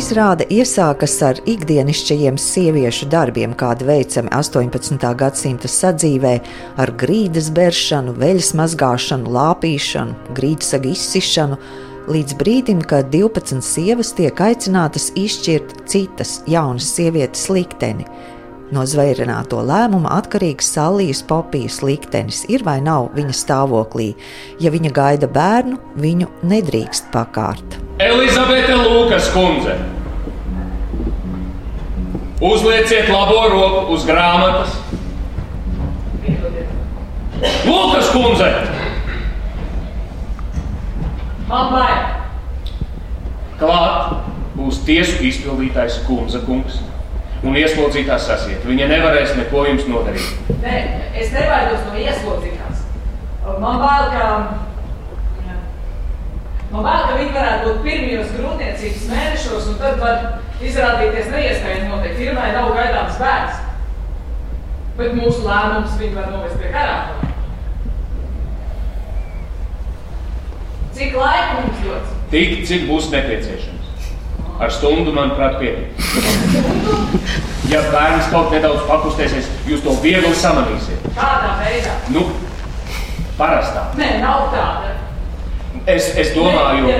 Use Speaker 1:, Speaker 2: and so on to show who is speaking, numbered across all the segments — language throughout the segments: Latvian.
Speaker 1: Izrāde iesākas ar ikdienišķajiem sieviešu darbiem, kādi veicami 18. gadsimta sadzīvē, ar grīdas beršanu, veļas mazgāšanu, lāpīšanu, grīdsagu izsišanu, līdz brīdim, kad 12 sievas tiek aicinātas izšķirt citas jaunas sievietes likteni. No zvērināto lēmuma atkarīgs Sallijas popijas liktenis ir vai nav viņa stāvoklī. Ja viņa gaida bērnu, viņu nedrīkst pakārt.
Speaker 2: Elizabete Lūkas kundze. Uzlieciet labo roku uz grāmatas. Lūkas kundze!
Speaker 3: Man bail!
Speaker 2: Klāt būs tiesu izpildītājs kundze kungs. Un ieslodzītās sasiet. Viņa nevarēs neko jums nodarīt.
Speaker 3: Nē, es nebaidos no ieslodzītās. Man bail, ka Man vēl, ka viņi varētu būt pirmajos grūtniecības mēnešos, un tad var izrādīties neiespējami noteikti. Firmai nav gaidāms bērns. Bet mūsu lēmums viņi var novest pie karākļa. Cik laika mums dots?
Speaker 2: Tik, cik būs nepieciešams. Ar stundu, manuprāt, pietiek. Ja bērns kaut nedaudz pakustēsies, jūs to viegli samanīsiet.
Speaker 3: Kādā veidā?
Speaker 2: Nu, parastā.
Speaker 3: Nē, nav tāda.
Speaker 2: Es, es domāju,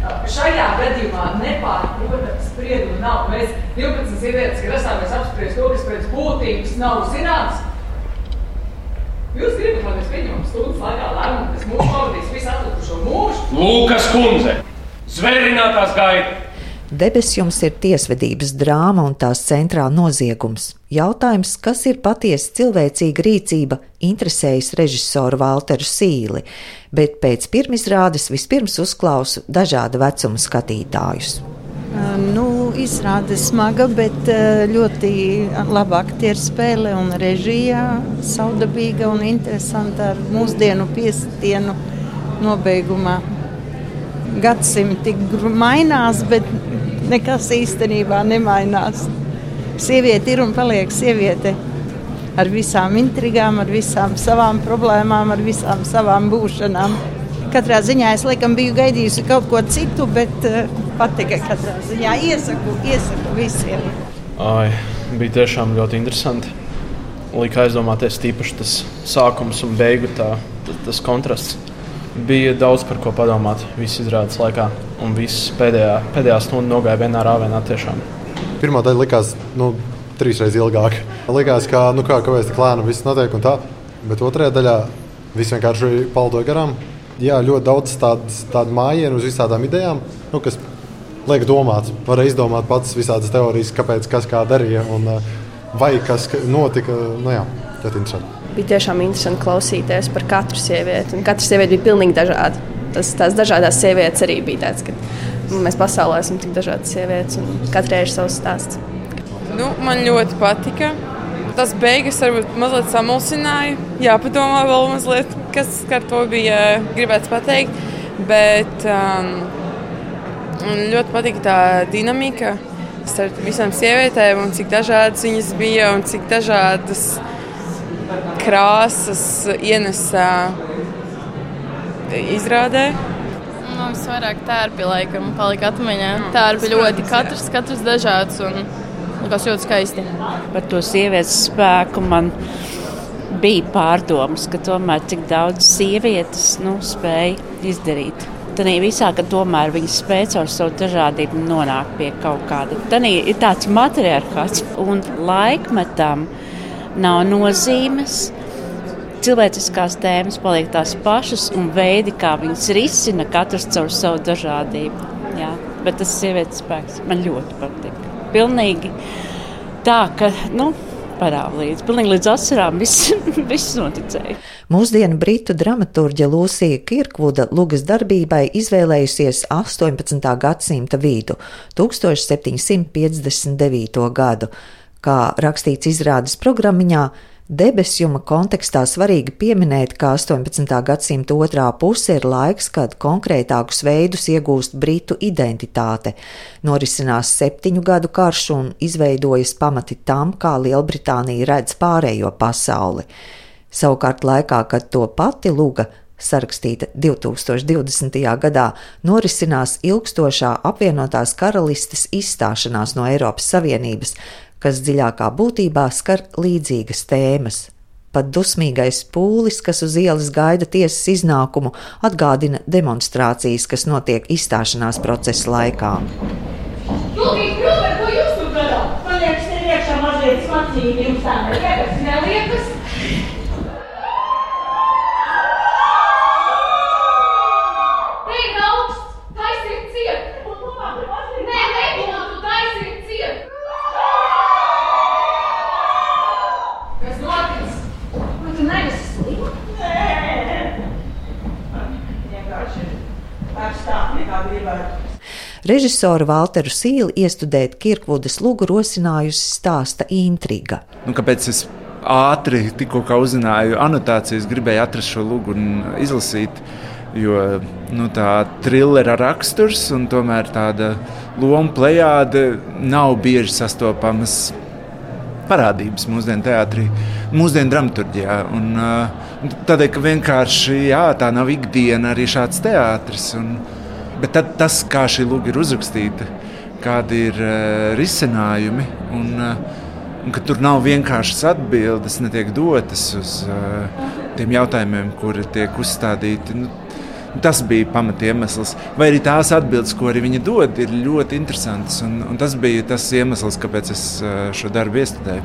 Speaker 3: ka šajā gadījumā nepārprotams spriedumu nav. Mēs 12 sievietes grasāmies apspriest to, kas pēc būtības nav zināms. Jūs gribat, lai mēs pieņemam stundas laikā lēmumu, kas mūs pavadīs visu atlikušo mūžu?
Speaker 2: Lūkas kundze, zvērinātās gaida!
Speaker 1: Debes jums ir tiesvedības drāma un tās centrā noziegums. Jautājums, kas ir patiesi cilvēcīga rīcība, interesējas režisoru Walteru Sīli, bet pēc pirmizrādes vispirms uzklausu dažādu vecumu skatītājus.
Speaker 4: Nu, izrāde smaga, bet ļoti laba aktieru spēle un režijā saudabīga un interesanta ar mūsdienu piestienu nobeigumā. Gadsimti mainās, bet nekas īstenībā nemainās. Sieviete ir un paliek sieviete ar visām intrigām, ar visām savām problēmām, ar visām savām būšanām. Katrā ziņā es laikam biju gaidījusi kaut ko citu, bet uh, patika katrā ziņā. Iesaku, iesaku visiem.
Speaker 5: Ai, bija tiešām ļoti interesanti. Lika aizdomāties tīpaši tas sākums un beigu tā, tas kontrasts. Bija daudz par ko padomāt visas izrādes laikā, un viss pēdējā, pēdējā stunda nogāja vienā rāvienā. Tiešām.
Speaker 6: Pirmā daļa likās nu, trīsreiz ilgāka. Likās, ka nu, kā, kāpēc tik lēni viss notiek un tā, bet otrajā daļā viss vienkārši paldoja garām. Jā, ļoti daudz tādu, tādu mājienu uz visādām idejām, nu, kas liek domāt. Var izdomāt pats visādas teorijas, kāpēc kas kā darīja un vai kas notika. Nu, jā, ļoti interesanti
Speaker 7: bija tiešām interesanti klausīties par katru sievieti. Katra sieviete bija pilnīgi dažāda. Tas, tās dažādas sievietes arī bija tāds, ka mēs pasaulē esam tik dažādas sievietes un katrai ir savs stāsts.
Speaker 8: Nu, man ļoti patika. Tas beigas varbūt mazliet samulsināja. Jāpadomā vēl mazliet, kas ar to bija gribēts pateikt. Bet um, ļoti patika tā dinamika starp visām sievietēm un cik dažādas viņas bija un cik dažādas viņas krāsas ienesa izrādē.
Speaker 9: Nu, visvairāk tērpi laikam palika atmiņā. Tērpi ļoti katrs, katrs dažāds un kas ļoti skaisti.
Speaker 10: Par to sievietes spēku man bija pārdomas, ka tomēr cik daudz sievietes nu, spēja izdarīt. Tad visā, ka tomēr viņas spēj caur savu dažādību nonākt pie kaut kāda. Tad ir tāds matriarchāts un laikmetam nav nozīmes. Cilvēciskās tēmas paliek tās pašas, un veidi, kā viņas risina, katrs caur savu dažādību. Jā. Bet tas sievietes spēks man ļoti patīk. Pilnīgi tā, ka. Nu, parādīts. Pilnīgi līdz asarām viss, viss noticēja.
Speaker 1: Mūsdienu britu dramaturģe Lūsija Kirkvuda Lugas darbībai izvēlējusies 18. gadsimta vidu, 1759. gadu. Kā rakstīts izrādes programmiņā, debesjuma kontekstā svarīgi pieminēt, ka 18. gadsimta otrā puse ir laiks, kad konkrētākus veidus iegūst britu identitāte. Norisinās septiņu gadu karš un izveidojas pamati tam, kā Lielbritānija redz pārējo pasauli. Savukārt laikā, kad to pati Lūga sarakstīta 2020. gadā, norisinās ilgstošā apvienotās karalistes izstāšanās no Eiropas Savienības, kas dziļākā būtībā skar līdzīgas tēmas. Pat dusmīgais pūlis, kas uz ielas gaida tiesas iznākumu, atgādina demonstrācijas, kas notiek izstāšanās procesa laikā.
Speaker 11: Lūdzu, Krūver, ko jūs tur darāt? Man liekas, te iekšā mazliet smacīgi jums tā neliekas, neliekas. Te ir augsts, taisiet ciet. Nē, nebūtu, taisiet ciet. Kas noticis? Vai tu neesi slima? Nē. Vienkārši ārstāk nekā gribētu.
Speaker 1: Režisoru Walteru Sīli iestudēt Kirkvudas lugu rosinājusi stāsta intriga.
Speaker 12: Nu, kāpēc es ātri tikko uzzināju anotācijas, gribēju atrast šo lugu un izlasīt? Jo nu, tā trillera raksturs un tomēr tāda loma plējāde nav bieži sastopamas parādības mūsdienu teātrī, mūsdienu dramaturgijā. Un, uh, tādēļ, ka vienkārši jā, tā nav ikdiena arī šāds teātris. Un, bet tad, tas, kā šī luga ir uzrakstīta, kādi ir uh, risinājumi, un, uh, un ka tur nav vienkāršas atbildes, netiek dotas uz uh, tiem jautājumiem, kuri tiek uzstādīti. Nu, Tas bija pamatiemesls. Vai arī tās atbildes, ko arī viņi dod, ir ļoti interesantas. Un, un tas bija tas iemesls, kāpēc es šo darbu iestudēju.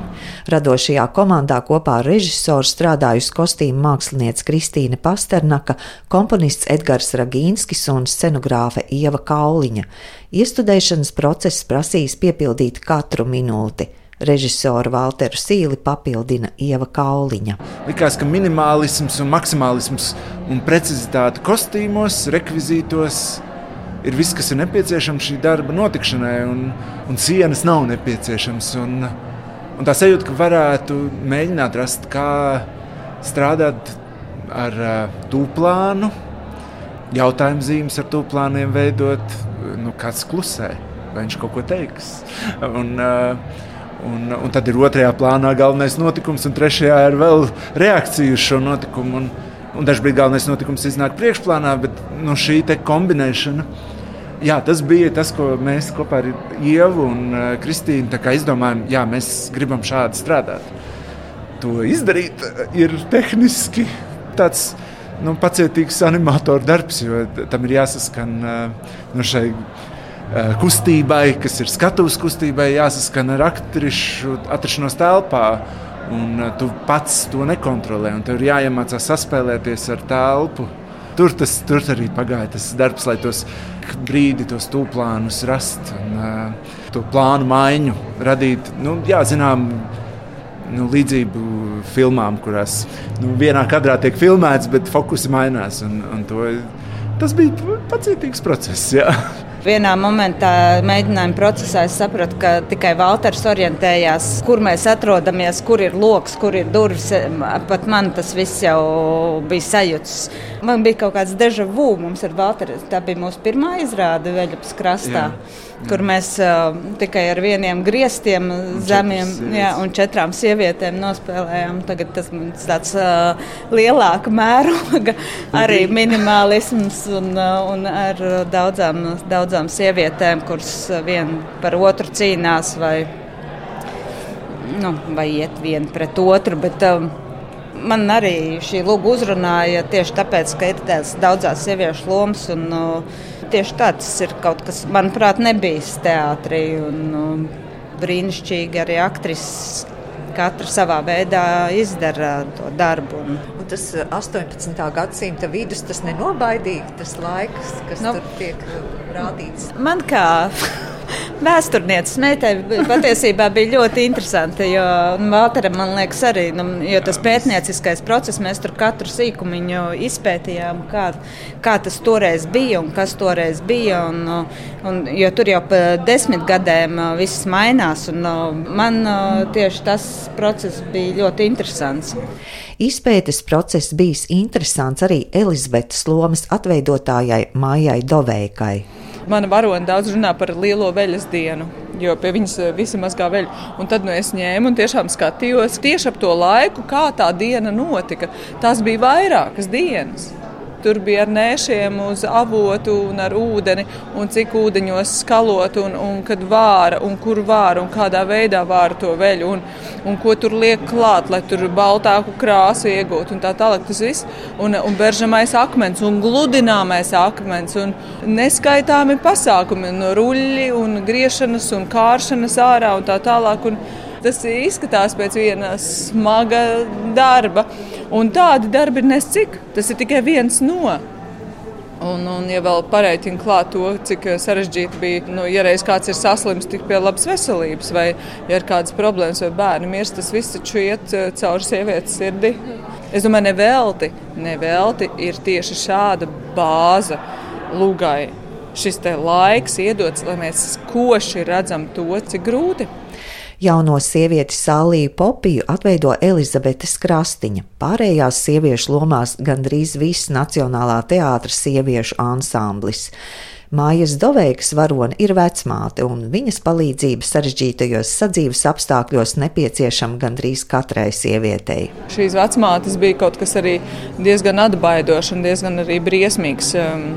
Speaker 1: Radošajā komandā kopā ar režisoru strādājusi kostīmu mākslinieca Kristīna Pasternaka, komponists Edgars Ragīnskis un scenogrāfe Ieva Kauliņa. Iestudēšanas process prasīs piepildīt katru minūti. Režisoru Walteru Sīli papildina Ieva Kauliņa.
Speaker 12: Likās, ka minimālisms un maksimālisms un precizitāte kostīmos, rekvizītos ir viss, kas ir nepieciešams šī darba notikšanai, un, un sienas nav nepieciešams. Un, un tā sajūta, ka varētu mēģināt rast, kā strādāt ar uh, tūplānu, jautājumu zīmes ar tūplāniem veidot, nu, kāds klusē, vai viņš kaut ko teiks. Un, uh, Un, un tad ir otrajā plānā galvenais notikums, un trešajā ir vēl reakcija uz šo notikumu. Un, un dažkārt galvenais notikums iznāk priekšplānā, bet nu, šī kombinēšana. Jā, tas bija tas, ko mēs kopā ar Ievu un uh, Kristīnu izdomājām. Jā, mēs gribam šādi strādāt. To izdarīt ir tehniski tāds nu, pacietīgs animatoru darbs, jo tam ir jāsaskan uh, nu, šai kustībai, kas ir skatuves kustībai, jāsaskan ar aktrišu atrašanos telpā. Un eh, tu pats to nekontrolē, un tev ir jāiemācās saspēlēties ar telpu. Tur, tas, tur arī pagāja tas darbs, lai tos brīdi, tos tūplānus rast un uh, to plānu maiņu radīt. Nu, jā, zinām, nu, līdzību filmām, kurās nu, vienā kadrā tiek filmēts, bet fokusi mainās. Un, un to, tas bija pacietīgs process. Jā.
Speaker 13: Vienā momentā mēģinājuma procesā es sapratu, ka tikai Valters orientējās, kur mēs atrodamies, kur ir lokus, kur ir durvis. Pat man tas viss jau bija sajūts. Man bija kaut kāds deja vu mums ar Valteru. Tā bija mūsu pirmā izrāde Veļapas krastā. Jā kur mēs uh, tikai ar vieniem grieztiem, un zemiem jā, un četrām sievietēm nospēlējām. Tagad tas ir tāds uh, lielāka mēroga, arī minimālisms un, uh, un ar daudzām, daudzām sievietēm, kuras viena par otru cīnās vai, nu, vai iet viena pret otru. Bet, um, Man arī šī lūga uzrunāja tieši tāpēc, ka ir tādas daudzas sieviešu lomas. Un, uh, Tieši tāds ir kaut kas, manuprāt, nebijis teātrī. Un, um, brīnišķīgi arī aktrises katra savā veidā izdara to darbu. Un...
Speaker 1: Tas 18. Uh, gadsimta vidus, tas nenobaidīgi, tas laiks, kas nu, tur tiek uh, rādīts.
Speaker 13: Man kā Vēsturnieces meitai patiesībā bija ļoti interesanti. Jo Valteram, man liekas, arī nu, tas pētnieciskais process, mēs tur katru sīkumiņu izpētījām, kā, kā tas toreiz bija un kas toreiz bija. Un, un, jo tur jau pa desmit gadiem viss mainās, un man tieši tas process bija ļoti interesants.
Speaker 1: Izpētes process bijis interesants arī Elizabetes lomas atveidotājai Mājai Doveikai.
Speaker 3: Mana varone daudz runā par lielo veļas dienu, jo pie viņas eh, visi mazgā veļu. Un tad nu, es ņēmu un tiešām skatījos tieši ap to laiku, kā tā diena notika. Tās bija vairākas dienas. Tur bija ar nēšiem uz avotu un ar ūdeni, un cik ūdeņos skalot, un, un kad vāra, un kur vāra, un kādā veidā vāra to veļu, un, un ko tur liek klāt, lai tur baltāku krāsu iegūtu, un tā tālāk tas viss, un, un beržamais akmens, un gludināmais akmens, un neskaitāmi pasākumi, no ruļļi, un griešanas, un kāršanas ārā, un tā tālāk. Un, Tas izskatās pēc viena smaga darba. Un tādi darbi ir nescik. Tas ir tikai viens no. Un, un, ja vēl pareiķina klāt to, cik sarežģīti bija, nu, ja reiz kāds ir saslims, tik pie labas veselības, vai ja ir kādas problēmas, vai bērni mirst, tas viss taču iet eh, cauri sievietes sirdī. Es domāju, nevelti, nevelti ir tieši šāda bāze lūgai. Šis laiks iedots, lai mēs koši redzam to, cik grūti ir
Speaker 1: Jauno sievieti Sāliju Popiju atveido Elizabetes Krastiņa. Pārējās sieviešu lomās gandrīz viss Nacionālā teātras sieviešu ansamblis. Mājas Doveikas varone ir vecmāte, un viņas palīdzība sarežģītajos sadzīves apstākļos nepieciešama gandrīz katrai sievietei.
Speaker 3: Šīs vecmātes bija kaut kas arī diezgan atbaidošs un diezgan arī briesmīgs. Um,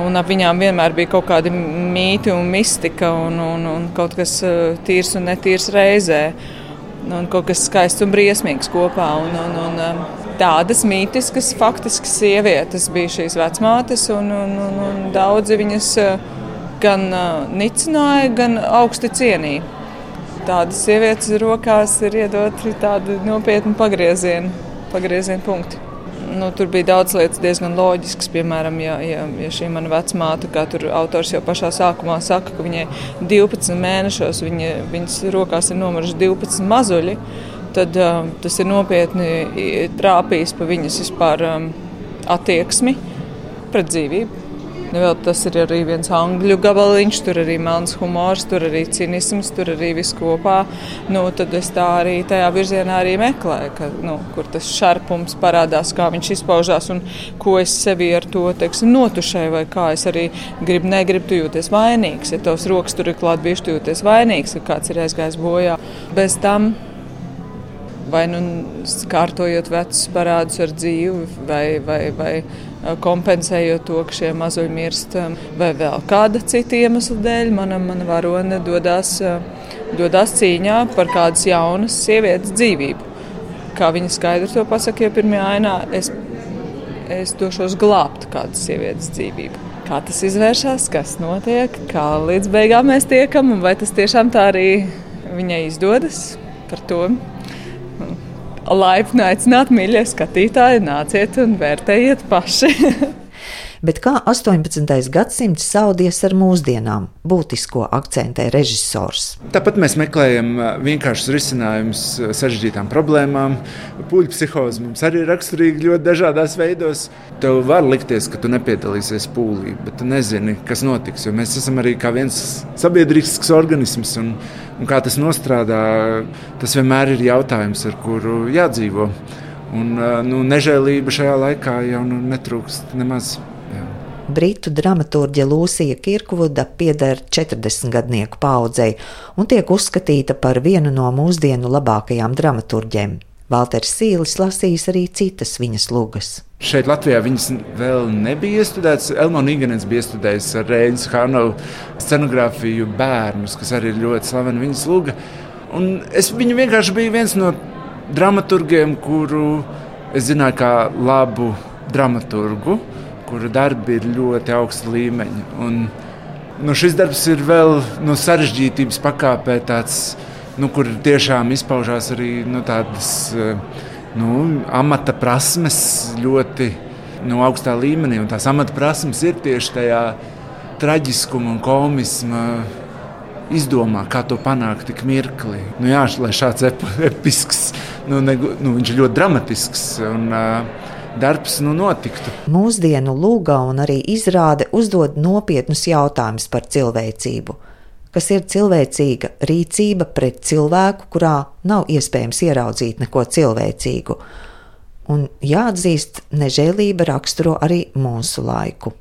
Speaker 3: Un ap viņām vienmēr bija kaut kāda mīte un mistika, un, un, un kaut kas uh, tīrs un netīrs reizē. Un kaut kas skaists un briesmīgs kopā. Un, un, un, um, tādas mītiskas, faktiskas sievietes bija šīs vecmātes, un, un, un, un daudzi viņas uh, gan nicināja, gan augsti cienīja. Tādas sievietes rokās ir iedot tādu nopietnu pagriezienu, pagriezienu punktu nu, tur bija daudz lietas diezgan loģiskas. Piemēram, ja, ja, ja šī mana vecmāte, kā tur autors jau pašā sākumā saka, ka viņai 12 mēnešos viņa, viņas rokās ir nomiruši 12 mazuļi, tad uh, tas ir nopietni trāpījis pa viņas vispār um, attieksmi pret dzīvību. Nu, vēl tas ir arī viens angļu gabaliņš, tur arī melns humors, tur arī cinisms, tur arī viss kopā. Nu, tad es tā arī tajā virzienā arī meklēju, ka, nu, kur tas šarpums parādās, kā viņš izpaužās un ko es sevi ar to teiksim, notušēju, vai kā es arī gribu, negribu, jūties vainīgs. Ja tavs rokas tur ir klāt, bieži jūties vainīgs, ka kāds ir aizgājis bojā. Bez tam vai nu kārtojot vecus parādus ar dzīvi, vai, vai, vai kompensējot to, ka šie mazuļi mirst, vai vēl kāda cita iemesla dēļ. Mana, mana varone dodas, dodas cīņā par kādas jaunas sievietes dzīvību. Kā viņa skaidri to pasakīja pirmajā ainā, es, es došos glābt kādas sievietes dzīvību. Kā tas izvēršas, kas notiek, kā līdz beigām mēs tiekam, un vai tas tiešām tā arī viņai izdodas par to laipni aicināt, mīļie skatītāji, nāciet un vērtējiet paši.
Speaker 1: Bet kā 18. gadsimts saudies ar mūsdienām, būtisko akcentē režisors.
Speaker 12: Tāpat mēs meklējam vienkāršus risinājumus sarežģītām problēmām. Pūļu psihoze mums arī ir raksturīga ļoti dažādos veidos. Tev var likties, ka tu nepiedalīsies pūlī, bet tu nezini, kas notiks. Mēs esam arī kā viens sabiedrisks organisms. Un, un kā tas nostrādā, tas vienmēr ir jautājums, ar kuru jādzīvo. Un, nu, nežēlība šajā laikā jau nu, netrūkst nemaz.
Speaker 1: Britu dramaturģe Lūsija Kirkvuda pieder 40-gadnieku paudzei un tiek uzskatīta par vienu no mūsdienu labākajām dramaturģiem. Valters Sīlis lasījis arī citas viņas lugas.
Speaker 12: Šeit Latvijā viņas vēl nebija iestrudētas. Elmona Iganets bija iestrudējusi ar Reinas Hānovu scenogrāfiju bērnus, kas arī ir ļoti slavena viņas luga. Un es viņu vienkārši biju viens no dramaturgiem, kuru es zināju kā labu dramaturgu kura darbi ir ļoti augsta līmeņa. Un, nu, šis darbs ir vēl no sarežģītības pakāpē tāds, nu, kur tiešām izpaužās arī nu, tādas nu, amata prasmes ļoti nu, augstā līmenī. Un tās amata prasmes ir tieši tajā traģiskuma un komisma izdomā, kā to panākt tik mirklī. Nu, jā, lai šāds ep episks, nu, ne, nu, viņš ir ļoti dramatisks. Un, uh, darbs nu, notiktu.
Speaker 1: Mūsdienu lūgā un arī izrāde uzdod nopietnus jautājumus par cilvēcību. Kas ir cilvēcīga rīcība pret cilvēku, kurā nav iespējams ieraudzīt neko cilvēcīgu? Un jāatzīst, nežēlība raksturo arī mūsu laiku.